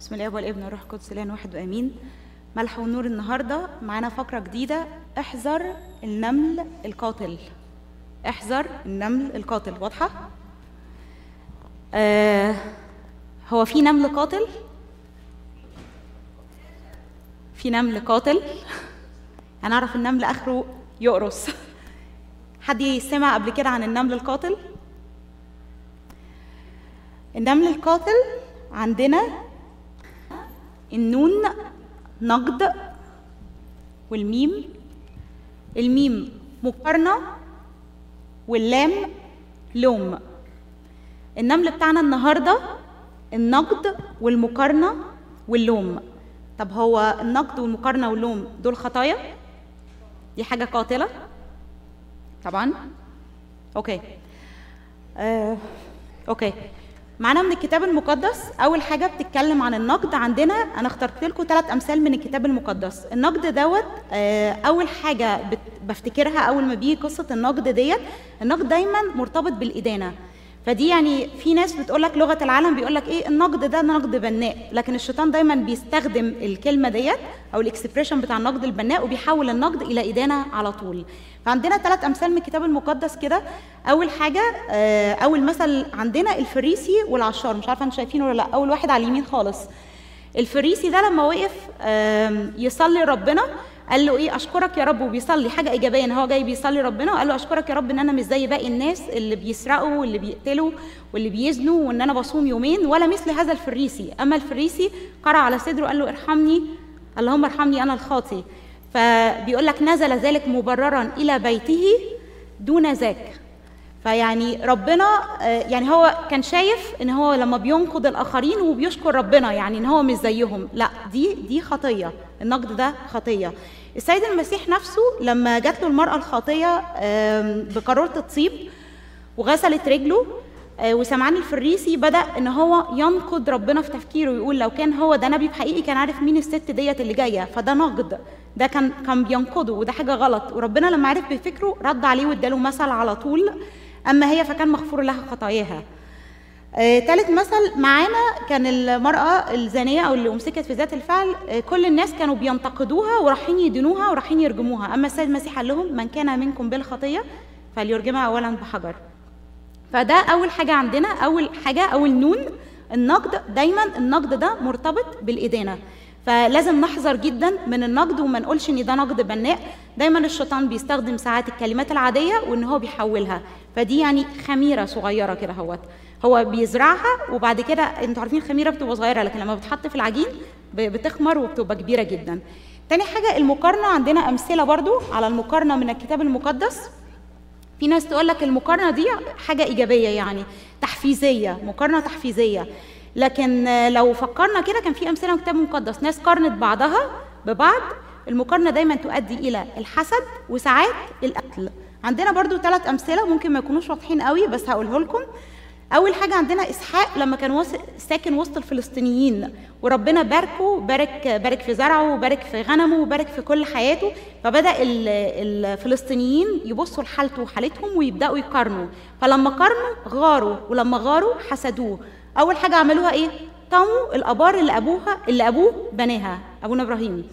بسم الله والابن والروح القدس الان واحد وأمين. ملح والنور النهارده. معانا فقرة جديدة. احذر النمل القاتل. احذر النمل القاتل. واضحة؟ آه هو في نمل قاتل؟ في نمل قاتل؟ أنا أعرف النمل آخره يقرص. حد سمع قبل كده عن النمل القاتل؟ النمل القاتل عندنا النون نقد والميم. الميم مقارنة واللام لوم. النمل بتاعنا النهاردة النقد والمقارنة واللوم. طب هو النقد والمقارنة واللوم دول خطايا؟ دي حاجة قاتلة؟ طبعا. Okay. آه. Okay. معانا من الكتاب المقدس. أول حاجة بتتكلم عن النقد عندنا. أنا اخترت لكم ثلاث أمثال من الكتاب المقدس. النقد دوت آه، أول حاجة بفتكرها أول ما بيجي قصة النقد ديت النقد دايما مرتبط بالإدانة. فدي يعني في ناس بتقول لك لغة العالم بيقول لك إيه النقد ده نقد بناء. لكن الشيطان دايما بيستخدم الكلمة ديت أو الإكسبريشن بتاع النقد البناء وبيحول النقد إلى إدانة على طول. فعندنا ثلاث أمثال من الكتاب المقدس كده. أول حاجة آه، أول مثل عندنا الفريسي والعشار. مش عارفة أنتوا شايفينه ولا لأ. أول واحد على اليمين خالص. الفريسي ده لما وقف يصلي ربنا قال له إيه أشكرك يا رب وبيصلي حاجة إيجابية إن هو جاي بيصلي ربنا وقال له أشكرك يا رب إن أنا مش زي باقي الناس اللي بيسرقوا واللي بيقتلوا واللي بيزنوا وإن أنا بصوم يومين ولا مثل هذا الفريسي. أما الفريسي قرع على صدره قال له ارحمني اللهم ارحمني أنا الخاطي فبيقول لك نزل ذلك مبررا إلى بيته دون ذاك. فيعني ربنا آه، يعني هو كان شايف إن هو لما بينقد الآخرين وبيشكر ربنا يعني إن هو مش زيهم. لا دي دي خطية. النقد ده خطية. السيد المسيح نفسه لما جات له المرأة الخاطية آم، بقاروره الطيب وغسلت رجله آه، وسمعان الفريسي بدأ إن هو ينقد ربنا في تفكيره ويقول لو كان هو ده نبي بحقيقي كان عارف مين الست ديت اللي جاية فده نقد ده كان كان بينقده وده حاجة غلط. وربنا لما عرف بفكره رد عليه واداله مثل على طول أما هي فكان مغفور لها خطاياها. آه، تالت مثل معانا كان المرأة الزانية أو اللي أمسكت في ذات الفعل آه، كل الناس كانوا بينتقدوها ورايحين يدينوها ورايحين يرجموها. أما السيد المسيح قال لهم من كان منكم بالخطية فليرجمها أولا بحجر. فده أول حاجة عندنا أول حاجة أول نون النقد دايما النقد ده مرتبط بالإدانة. فلازم نحذر جدا من النقد وما نقولش إن ده نقد بناء. دايما الشيطان بيستخدم ساعات الكلمات العادية وإن هو بيحولها. فدي يعني خميرة صغيرة كده أهوت. هو بيزرعها وبعد كده أنتوا عارفين الخميرة بتبقى صغيرة لكن لما بتحط في العجين بتخمر وبتبقى كبيرة جدا. تاني حاجة المقارنة. عندنا أمثلة برضو على المقارنة من الكتاب المقدس. في ناس تقول لك المقارنة دي حاجة إيجابية يعني تحفيزية مقارنة تحفيزية. لكن لو فكرنا كده كان في أمثلة من الكتاب المقدس. ناس قارنت بعضها ببعض. المقارنة دايما تؤدي إلى الحسد وساعات القتل. عندنا برضو ثلاث أمثلة ممكن ما يكونوش واضحين قوي بس هقوله لكم. أول حاجة عندنا إسحاق لما كان ساكن وسط الفلسطينيين. وربنا باركه بارك بارك في زرعه وبارك في غنمه وبارك في كل حياته. فبدأ ال- الفلسطينيين يبصوا لحالته وحالتهم ويبدأوا يقارنوا. فلما قارنوا غاروا. ولما غاروا حسدوه. أول حاجة عملوها إيه؟ طموا الأبار اللي ابوها اللي أبوه بناها أبونا إبراهيم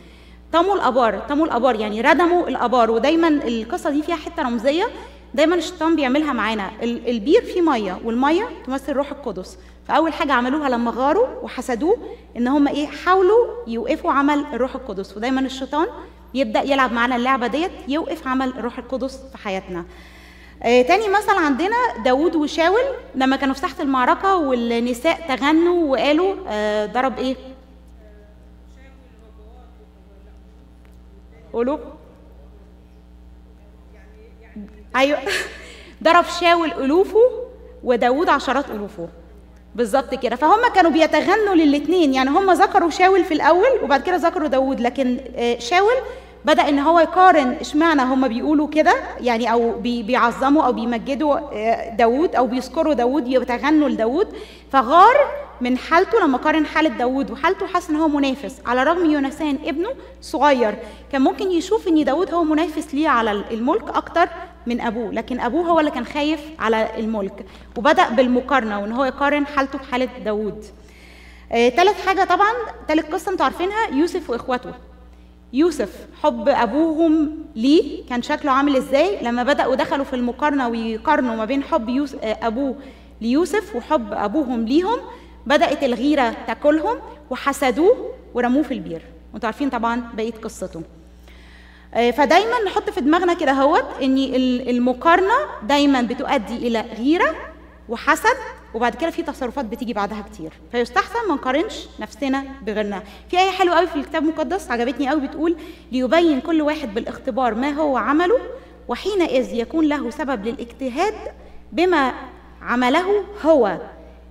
طموا الأبار طموا الأبار يعني ردموا الأبار. ودايما القصة دي فيها حتة رمزية. دايما الشيطان بيعملها معانا. ال- البير فيه مية والمية تمثل روح القدس. فأول حاجة عملوها لما غاروا وحسدوه إن هم إيه؟ حاولوا يوقفوا عمل الروح القدس. ودايما الشيطان يبدأ يلعب معانا اللعبة ديت يوقف عمل الروح القدس في حياتنا. آه تاني مثل عندنا داوود وشاول لما كانوا في ساحة المعركة والنساء تغنوا وقالوا آه ضرب إيه؟ قولوا. أيوه. ضرب شاول ألوفه وداوود عشرات ألوفه. بالظبط كده. فهم كانوا بيتغنوا للاثنين يعني هم ذكروا شاول في الأول وبعد كده ذكروا داوود لكن آه، شاول بدأ إن هو يقارن إشمعنى هم بيقولوا كده؟ يعني أو بي- بيعظموا أو بيمجدوا آه، داوود أو بيذكروا داوود يتغنوا لداوود. فغار من حالته لما قارن حالة داوود وحالته حس إن هو منافس على الرغم يونسان ابنه صغير. كان ممكن يشوف إن داوود هو منافس ليه على الملك أكتر من أبوه لكن أبوه هو اللي كان خايف على الملك وبدأ بالمقارنة وإن هو يقارن حالته بحالة داوود. آه، تالت حاجة طبعا تالت قصة أنتوا عارفينها يوسف وإخواته. يوسف حب أبوهم ليه؟ كان شكله عامل إزاي؟ لما بدأوا دخلوا في المقارنة ويقارنوا ما بين حب ابوه ليوسف وحب أبوهم ليهم بدأت الغيرة تاكلهم وحسدوه ورموه في البير. وانتوا عارفين طبعا بقية قصته. آه، فدايما نحط في دماغنا كده هوت إن ال- المقارنة دايما بتؤدي إلى غيرة وحسد وبعد كده في تصرفات بتيجي بعدها كتير. فيستحسن ما نقارنش نفسنا بغيرنا. في إيه حلوة قوي في الكتاب المقدس عجبتني قوي بتقول ليبين كل واحد بالاختبار ما هو عمله وحينئذ يكون له سبب للاجتهاد بما عمله هو.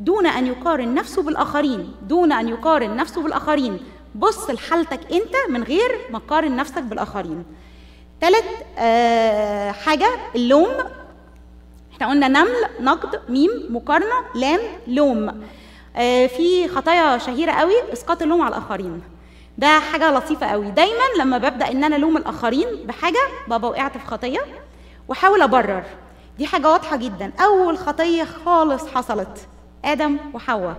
دون أن يقارن نفسه بالآخرين دون أن يقارن نفسه بالآخرين. بص لحالتك أنت من غير ما تقارن نفسك بالآخرين. تالت آه حاجة اللوم. إحنا قلنا نمل نقد ميم مقارنة لام لوم. آه في خطايا شهيرة قوي إسقاط اللوم على الآخرين. ده حاجة لطيفة قوي. دايما لما ببدأ إن أنا ألوم الآخرين بحاجة بابا وقعت في خطية وأحاول أبرر. دي حاجة واضحة جدا. أول خطية خالص حصلت آدم وحواء.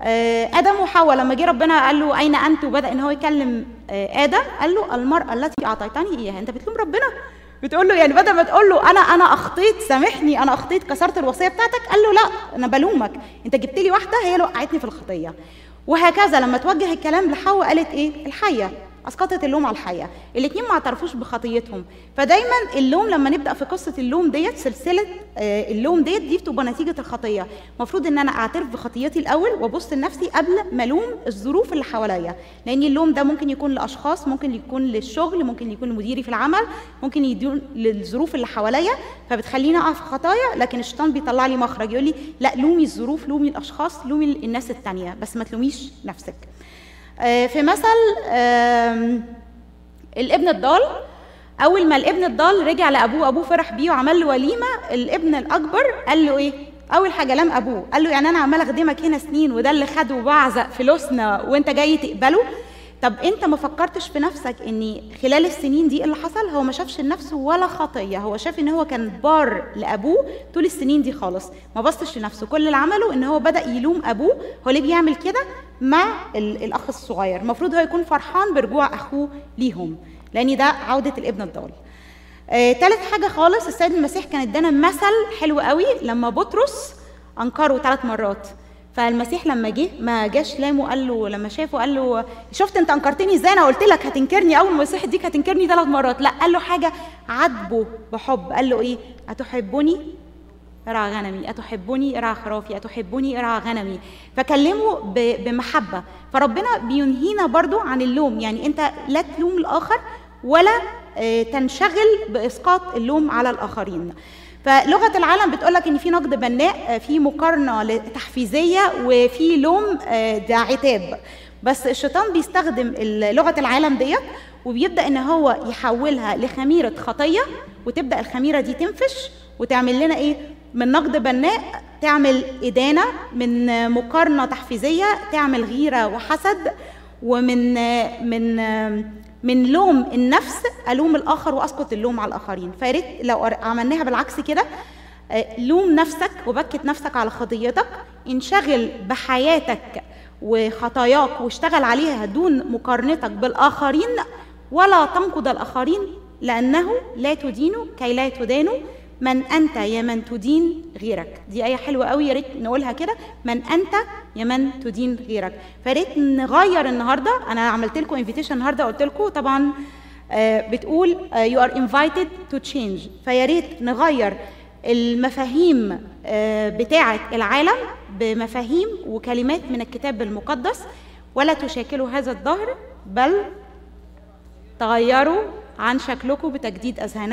آه، آدم وحواء لما جه ربنا قال له أين أنت؟ وبدأ إن هو يكلم آه، آدم قال له المرأة التي أعطيتني إياها. أنت بتلوم ربنا. بتقول له يعني بدل ما تقول له أنا أنا أخطيت سامحني أنا أخطيت كسرت الوصية بتاعتك قال له لا أنا بلومك. أنت جبت لي واحدة هي اللي وقعتني في الخطية. وهكذا لما توجه الكلام لحواء قالت إيه؟ الحية. أسقطت اللوم على الحيه الاثنين ما اعترفوش بخطيتهم. فدايما اللوم لما نبدأ في قصة اللوم ديت سلسلة آه، اللوم ديت دي بتبقى نتيجة الخطية. المفروض إن أنا أعترف بخطيتي الأول وأبص لنفسي قبل ما ألوم الظروف اللي حواليا. لأن اللوم ده ممكن يكون لأشخاص ممكن يكون للشغل ممكن يكون لمديري في العمل ممكن يكون للظروف اللي حواليا فبتخليني أقع في خطايا. لكن الشيطان بيطلع لي مخرج يقول لي لا لومي الظروف لومي الأشخاص لومي الناس التانية. بس ما تلوميش نفسك. في مثل الابن الضال أول ما الابن الضال رجع لأبوه أبوه فرح بيه وعمل له وليمة الابن الأكبر قال له إيه؟ أول حاجة لام أبوه قال له يعني أنا عمال أخدمك هنا سنين وده اللي خده وبعزق فلوسنا وأنت جاي تقبله. طب انت ما فكرتش في نفسك ان خلال السنين دي اللي حصل هو ما شافش لنفسه ولا خطية؟ هو شاف ان هو كان بار لأبوه طول السنين دي خالص ما بصش لنفسه. كل اللي عمله ان هو بدأ يلوم أبوه هو ليه بيعمل كده؟ مع ال- الأخ الصغير. المفروض هو يكون فرحان برجوع أخوه ليهم لأن ده عودة الابن الضال. آه، تالت حاجة خالص السيد المسيح كان ادانا مثل حلو قوي لما بطرس أنكره ثلاث مرات. فالمسيح لما جه ما جاش لامه قال له لما شافه قال له شفت أنت أنكرتني إزاي؟ أنا قلت لك هتنكرني أول ما مسيح ديك هتنكرني ثلاث مرات. لا قال له حاجة عاتبه بحب قال له إيه؟ أتحبني ارعى غنمي أتحبني ارعى خرافي أتحبني ارعى غنمي. فكلمه بمحبة. فربنا بينهينا برضو عن اللوم. يعني أنت لا تلوم الآخر ولا آه، تنشغل بإسقاط اللوم على الآخرين. فلغة العالم بتقول لك إن في نقد بناء آه، في مقارنة تحفيزية وفي لوم آه، ده عتاب. بس الشيطان بيستخدم لغة العالم ديت وبيبدأ إن هو يحولها لخميرة خطية وتبدأ الخميرة دي تنفش وتعمل لنا إيه؟ من نقد بناء تعمل إدانة من مقارنة تحفيزية تعمل غيرة وحسد ومن آه، من من لوم النفس ألوم الآخر وأسقط اللوم على الآخرين. فيا ريت لو عملناها بالعكس كده آه، لوم نفسك وبكت نفسك على خطيتك انشغل بحياتك وخطاياك واشتغل عليها دون مقارنتك بالآخرين ولا تنقض الآخرين لأنه لا تدين كي لا تدانوا. من أنت يا من تدين غيرك. دي آية حلوة قوي يا ريت نقولها كده. من أنت يا من تدين غيرك. فريت نغير النهارده. أنا عملت لكم invitation النهارده قلت لكم طبعا آه، بتقول you are invited to change فيا ريت نغير المفاهيم آه، بتاعة العالم بمفاهيم وكلمات من الكتاب المقدس. ولا تشاكلوا هذا الظهر بل تغيروا عن شكلكم بتجديد أذهانكم.